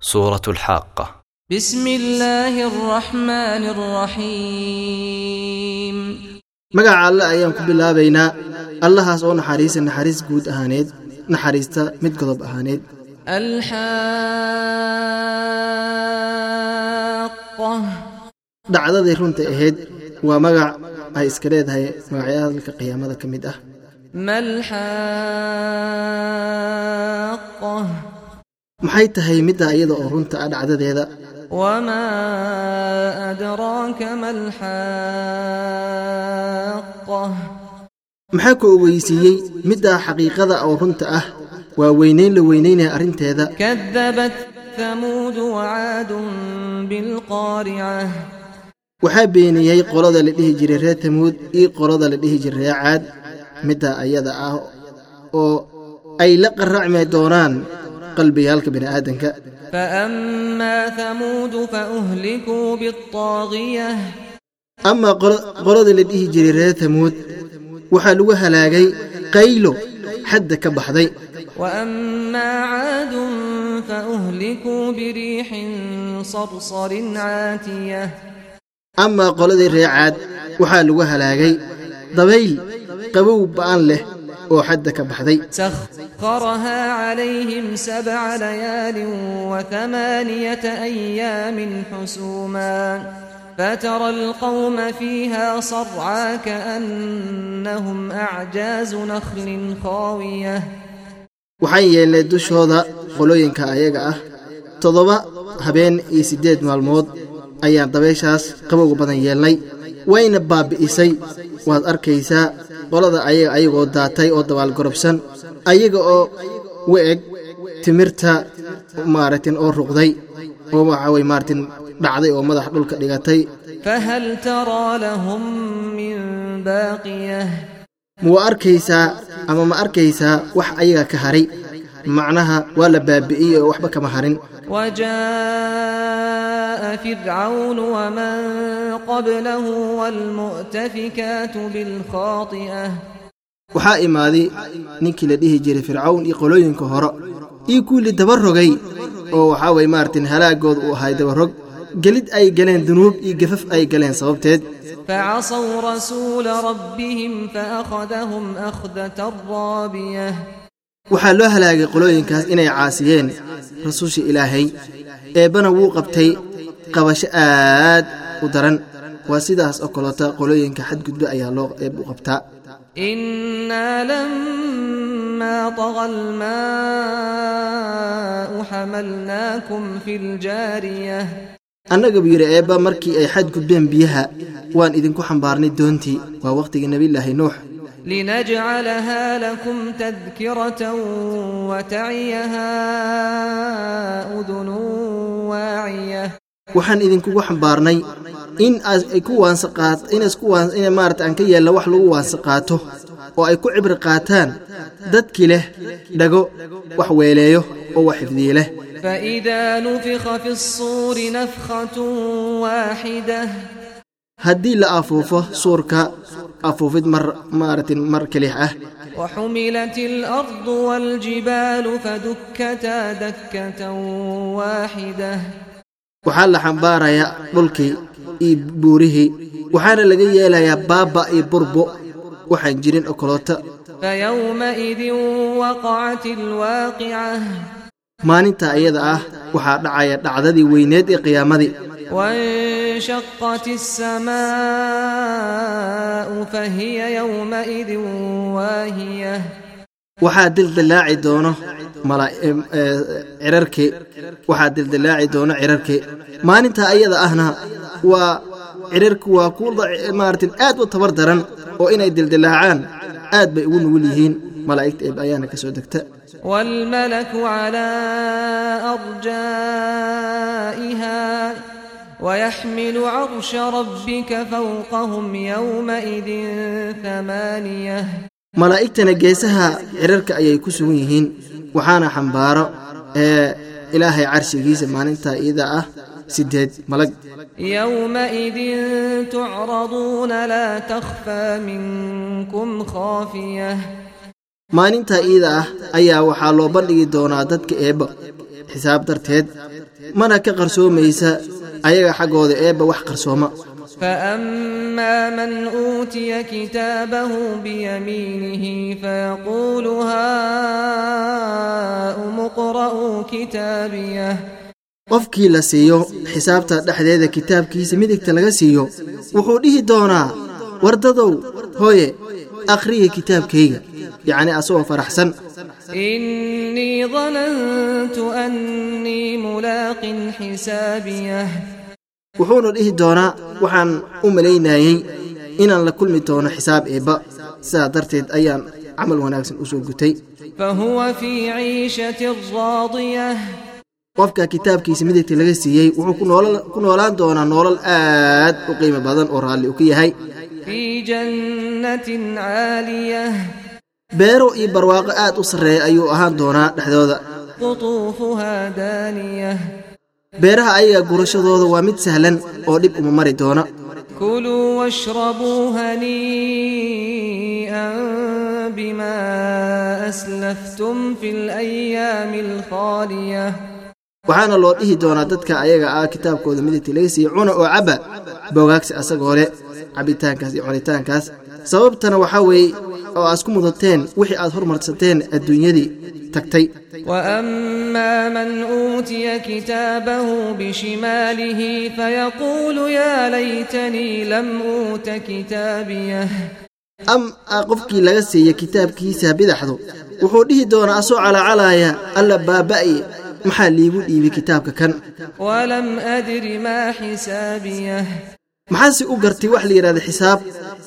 سورة الحاقة بسم الله الرحمن الرحيم magaca alle ayaan ku bilaabaynaa allahaas oo naxariisa naxariis guud ahaaneed naxariista mid godob ahaaneed الحاقة dhacdadii runta ahayd waa magac ay iska leedahay magacyadalka qiyaamada ka mid ah ما الحاقة maxay tahay middaa iyada oo runta ah dhacdadeeda? maxaa ku ogeysiiyey middaa xaqiiqada oo runta ah waa weynayn la weynaynaya arrinteeda? waxaa beeniyey qolada la dhihi jiray reer tamuud iyo qolada la dhihi jiray reer caad. Middaa ayada ah oo ay la qaracmi doonaan qalbiga halka bini aadanka amaa qolada la dhihi jiray reer tamuud waxaa lagu halaagay qaylo xadda ka baxday. Amaa qoladii reecaad waxaa lagu halaagay dabayl qabow ba'an leh oo xadda ka baxday سخرها عليهم سبع ليال وثمانية أيام حسوما فترى القوم فيها صرعى كأنهم أعجاز نخل خاوية waxaan yeelnay dushooda qolooyinka ayaga ah toddoba habeen iyo siddeed maalmood ayaan dabayshaas qabowga badan yeelnay wayna baabi'isay waad arkaysaa qolada ayagoo daatay oo dabaal gorobsan ayaga oo wa-eg timirta maaratin oo ruqday oo waxaa wey maaratin dhacday oo madax dhulka dhigatay. Ma waa arkaysaa ama ma arkaysaa wax ayaga ka haray? Macnaha waa la baabi'iyey oo waxba kama harin. وجاء فرعون ومن قبله والمؤتفكات بالخاطئة waxaa imaaday ninkii la dhihi jiray fircawn iyo qolooyinka hore iyo kuwii dabarogay oo waxaa way maaragtin halaagooda uu ahay dabarog gelid ay galeen dunuub iyo gafaf ay galeen sababteed فعصوا رسول ربهم فأخذهم أخذة رابية waxaa loo halaagay qolooyinkaas inay caasiyeen rasuusha ilaahay eebbana wuu qabtay qabasho aad u daran waa sidaas oo kaleeta qolooyinka xadgudbo ayaa loo eeb u qabtaa إنا لما طغى الماء حملناكم في الجارية annaga buu yidhi eebba markii ay xadgudbeen biyaha waan idinku xambaarnay doontii waa wakhtigii nebillaahi nuux لنجعلها لكم تذكرة وتعيها أذن واعية waxaan idinkugu xambaarnay in aas ay ku waansa qaat inaas ku waan ina maarata aan ka yeelna wax lagu waansa qaato oo ay ku cibri qaataan dadkii leh dhago wax weeleeyo oo wax xifdiye leh فإذا نفخ في الصور نفخة واحدة haddii la afuufo suurka afuufid mar maaratin mar kelix ah وحملت الأرض والجبال فدكتا دكة واحدة waxaa la xambaarayaa dhulkii iyo buurihii waxaana laga yeelayaa baaba iyo burbo. Waxaan jirin okoloota maalinta iyada ah waxaa dhacaya dhacdadii weyneed ee qiyaamadii. Waxaa dildillaaci doono cirarke eh, waxaa dildilaaci doona cirarke maalinta ayada ahna waa cirarku waa kumaarata eh, aad u tabar daran oo inay dildilaacaan aad bay ugu nugul yihiin. Malaa'igta eeb ayaana ka soo degta. Walmalaku calaa arjaa'iha wayaxmilu carsha rabbika fawqahum yowmaidin amaaniyah malaa'igtana geesaha cirarka ayay ku sugan yihiin waxaana xambaaro ee ilaahay carshigiisa maalintaa iyada ah sideed malag. yowmaidin tucraduuna laa takhfaa minkum khaafiya maalintaa iida ah ayaa waxaa loo bandhigi doonaa dadka eebba xisaab darteed mana ka qarsoomaysa ayaga xaggooda eebba wax qarsooma. فأما من أوتي كتابه بيمينه فيقول هاؤم اقرءوا كتابيه qofkii la siiyo xisaabta dhexdeeda kitaabkiisa midigta laga siiyo wuxuu dhihi doonaa wardadow hooye akhriya kitaabkayga yacni asagoo faraxsan إني ظننت أني ملاق حسابيه wuxuuna dhihi doonaa waxaan u malaynayey inaan la kulmi doono xisaab eebba. Sidaa darteed ayaan camal wanaagsan u soo gutay. Qofka kitaabkiisa midigta laga siiyey wuxuu ku noolaan doonaa noolal aad u qiimo badan oo raalli u ka yahay. Beero iyo barwaaqo aad u sarreeya ayuu ahaan doonaa dhexdooda beeraha ayaga gurashadooda waa mid sahlan oo dhib uma mari doona kuluu washrabuu hanii'an bima aslaftum fi layaami alkhaaliya waxaana loo dhihi doonaa dadka ayaga ah kitaabkooda midigtilaysiya cuna oo cabba bogaagsi asagoo leh cabitaankaas iyo cunitaankaas. Sababtana waxaa weeye oo aad isku mudateen wixii aad hormarsateen adduunyadii tagtay وأما من أوتي كتابه بشماله فيقول يا ليتني لم أوت كتابيه am a qofkii laga siiya kitaabkiisa bidaxdu wuxuu dhihi doonaa asoo calacalaaya alla baaba'ye maxaa liigu dhiibay kitaabka kan maxaase u gartay wax la yidhahda xisaab?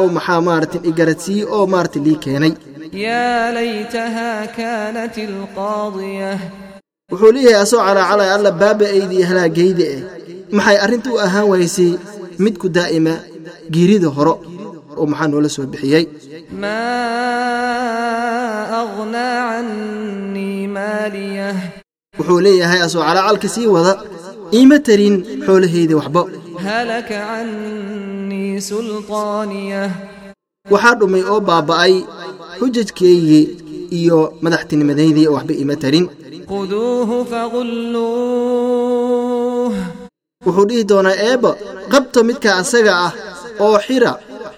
Oo maxaa maarata igaradsiiyey oo maarata lii keenay? Wuxuu leeyahay asoo calaacalay alla baaba'ayda iyo halaagayda eh. Maxay arrinta u ahaan wahaysay midku daa'ima giirida horo oo maxaa noola soo bixiyey wuxuu leeyahay asoo calaacalka sii wada iima tarin xoolahayda waxba waxaa dhumay oo baaba'ay xujajkeygii iyo madaxtinimadaydii oo waxba ima tarin wuxuu dhihi doonaa eebba qabto midka asaga ah oo xira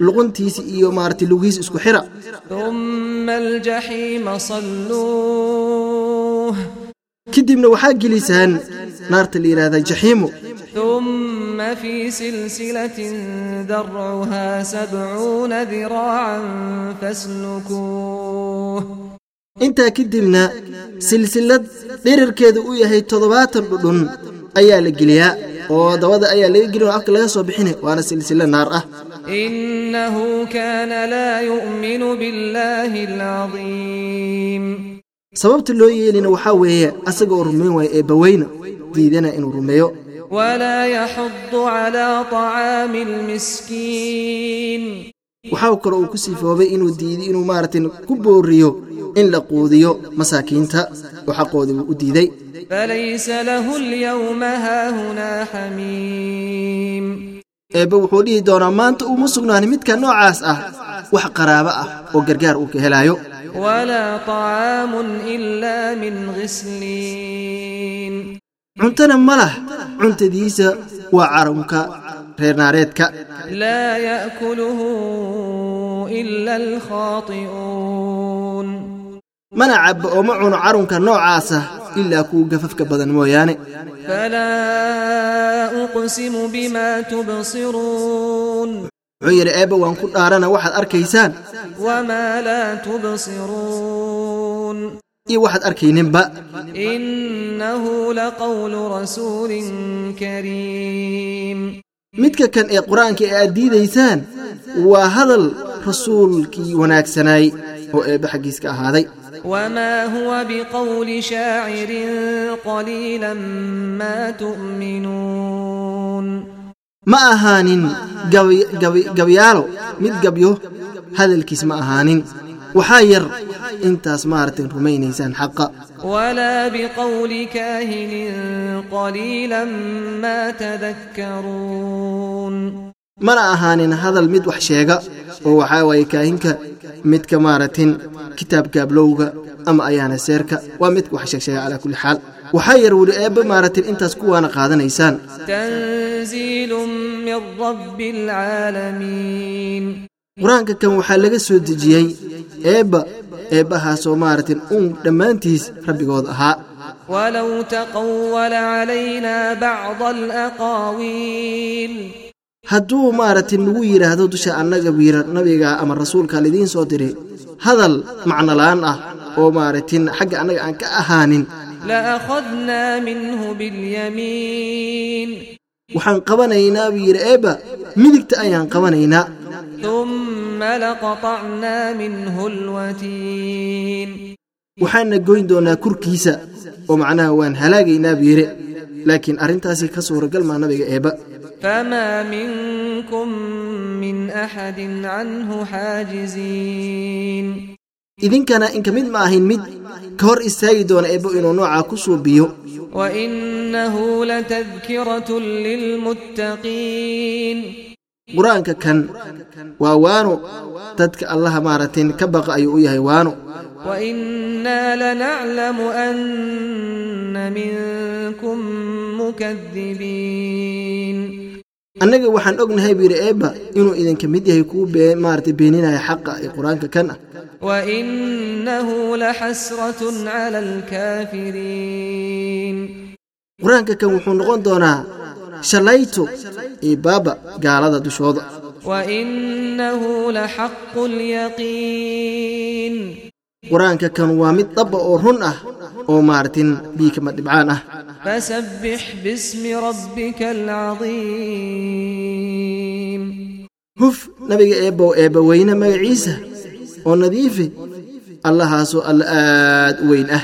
luquntiisi iyo maarti lugihiis isku xira kadibna waxaa gelisaan naarta la yidhaahdaa jaxiimu ثم في سلسلة ذرعها سبعون ذراعا فاسلكوه intaa kadibna silsilad dherarkeedu u yahay toddobaatan dhudhun ayaa la geliyaa oo dabada ayaa laga gelin oo afka laga soo bixina waana silsilo naar ah إنه كان لا يؤمن بالله العظيم sababta loo yeelina waxaa weeye asaga oo rumayn waaya eebbaweyna diidana inuu rumeeyo ولا يحض على طعام المسكين waxaa kaloo uu ku sifoobay inuu diiday inuu maaragtay ku booriyo in la quudiyo masaakiinta oo xaqooda uu u diiday فليس له اليوم هاهنا حميم eebbe wuxuu dhihi doonaa maanta uuma sugnaanin midka noocaas ah wax qaraabo ah oo gargaar uu ka helaayo ولا طعام إلا من غسلين cuntana ma lah cuntadiisa waa carunka reer naareedka لا يأكله إلا الخاطئون mana cabbo oo ma cuno carunka noocaasa ilaa kuwa gafafka badan mooyaane فلا أقسم بما تبصرون wuxuu yidhi eebbe waan ku dhaarana waxaad arkaysaan وما لا تبصرون iyo waxaad arkayninba. Midka kan ee qur'aanka ee aad diidaysaan waa hadal rasuulkii wanaagsanaay oo eebbe xaggiiska ahaaday. Ma ahaanin gabyaalo mid gabyo hadalkiis ma ahaanin waxaa yar intaas maaragtay rumaynaysaan xaqa. Walaa biqowli kaahinin qaliilan maa tadakkaruun mana ahaanin hadal mid wax sheega oo waxaa waaye kaahinka midka maaragtin kitaabka ablowga ama ayaana seerka. Waa mid wax sheegsheega calaa kulli xaal. Waxaa yar weli eebba maaragtin intaas kuwaana qaadanaysaan. Qur'aanka kan waxaa laga soo dejiyey eebba eebbahaasoo maaragtin uun dhammaantiis rabbigood ahaa. wlow taqawala calaynaa bacda alaqaawiil hadduu maaragti nagu yidhaahdo dusha annaga wiira nabiga ama rasuulka idiin soo diri hadal macnola'aan ah oo maaragtin xagga annaga aan ka ahaanin. laakhadnaa minhu bilyamiin waxaan qabanaynaa buu yidhi eebba midigta ayaan qabanaynaa waxaanna goyn doonaa kurkiisa oo macnaha waan halaagaynaa biire laakiin arrintaasi ka suuragal maa nabiga eebba idinkana inka mid ma ahin mid ka hor istaagi doona eebbo inuu noocaa ku suubiyo wainahu latadkiratun lilmuttaqiin qur-aanka kan waa waano dadka allaha maaragtin ka baqa ayuu u yahay waano وإنا لنعلم أن منكم مكذبين annaga waxaan ognahay buu yidhi eebba inuu idinka mid yahay kuu bee maaragtay beeninaya xaqa ee qur-aanka kan ah وإنه لحسرة على الكافرين qur-aanka kan wuxuu noqon doonaa shalaytu ibaaba gaalada dushooda. Qur'aanka kan waa mid dhabba oo run ah oo maartin biikama dhibcaan ah. Huf nabiga eebbow eebbaweyne magaciisa oo nadiifi allahaasoo alla aad u weyn ah.